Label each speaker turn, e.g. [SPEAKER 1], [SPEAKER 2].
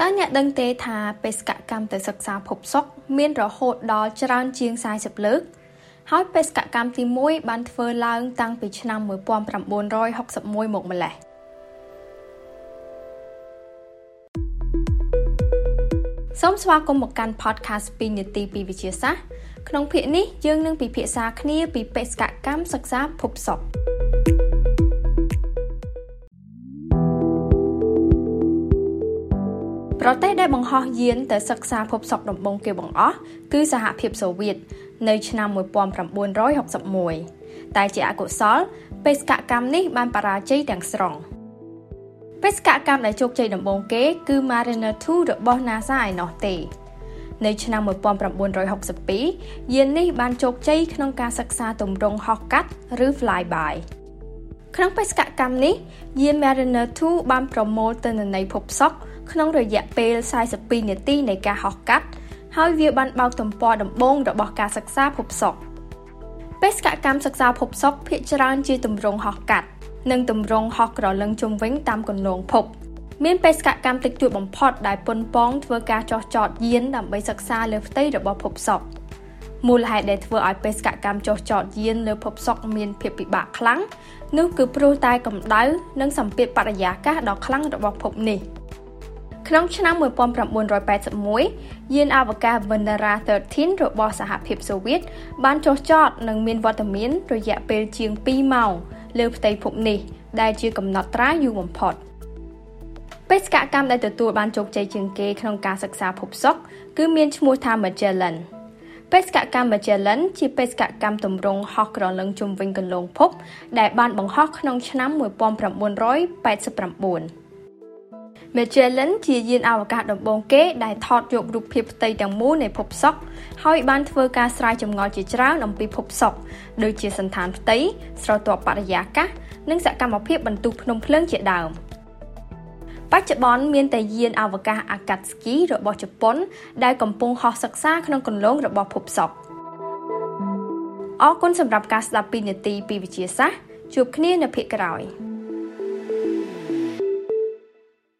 [SPEAKER 1] តើអ្នកដឹងទេថាបេសកកម្មទៅសិក្សាភពសុក្រមានរហូតដល់ច្រើនជាង40លើក ហើយបេសកកម្មទី1បានធ្វើឡើងតាំងពីឆ្នាំ1961មកម្លេះសូមស្វាគមន៍មកកាន់ podcast 2នាទីពីវិទ្យាសាស្ត្រក្នុងភាគនេះយើងនឹងពិភាក្សាគ្នាពីបេសកកម្មសិក្សាភពសុក្ប្រទេសដែលបង្ហោះយានទៅសិក្សាភពសុក្រដំបូងគេបង្អស់គឺសហភាពសូវៀតនៅឆ្នាំ1961តែជាអកុសលបេសកកម្មនេះបានបរាជ័យទាំងស្រុងបេសកកម្មដែលជោគជ័យដំបូងគេគឺ Mariner 2របស់ NASA ឯណោះទេនៅឆ្នាំ1962យាននេះបានជោគជ័យក្នុងការសិក្សាទម្រង់ហោះកាត់ឬ flyby ក្នុងបេសកកម្មនេះយាន Mariner 2បានប្រមូលទិន្នន័យភពសុក្រក្នុងរយៈពេល42នាទីនៃការហោះកាត់ហើយវាបានបើកទំព័រដំបូងរបស់ការសិក្សាភពសុក្របេសកកម្មសិក្សាភពសុក្រភាគច្រើនជាទម្រង់ហោះកាត់និងទម្រង់ហោះក្រឡឹងជុំវិញតាមគន្លងភពមានបេសកកម្មតិចតួចបំផុតដែលប៉ុនប៉ងធ្វើការចោះចតយានដើម្បីសិក្សាលើផ្ទៃរបស់ភពសុក្រ មូលហេតុដែលធ្វើឲ្យបេសកកម្មចោះចតយានលើភពសុក្រមានភាពពិបាកខ្លាំងនោះគឺព្រោះតែកម្ដៅនិងសម្ពាធបរិយាកាសដ៏ខ្លាំងរបស់ភពនេះ។ក្នុងឆ្នាំ1981យានអវកាស Venera 13របស់សហភាពសូវៀតបានចុះចតនិងមានវត្តមានរយៈពេលជាង2ម៉ោងលើផ្ទៃភពនេះ ដែលជាកំណត់ត្រាយូរបំផុតបេសកកម្មដែលទទួលបានជោគជ័យជាងគេក្នុងការសិក្សាភពសុក្រគឺមានឈ្មោះថា Magellan បេសកកម្ម Magellan ជាបេសកកម្មទម្រង់ហោះក្រឡឹងជុំវិញគន្លងភព ដែលបានបង្ហោះក្នុងឆ្នាំ1989 Magellan ជាយានអវកាសដំបូងគេដែលថតយករូបភាពផ្ទៃទាំងមូលនៃភពសុក្រហើយបានធ្វើការស្រាវចម្ងល់ជាច្រើនអំពីភពសុក្រដូចជាសន្តានផ្ទៃស្រទាប់បរិយាកាសនិងសកម្មភាពបន្ទុះភ្នំភ្លើងជាដើម បច្ចុប្បន្នមានតែយានអវកាស Akatsuki របស់ជប៉ុន ដែលកំពុងហោះសិក្សាក្នុងគន្លងរបស់ភពសុក្រអរគុណសម្រាប់ការស្ដាប់ពីនាទីពីវិទ្យាសាស្ត្រជួបគ្នានៅភាគក្រោយ។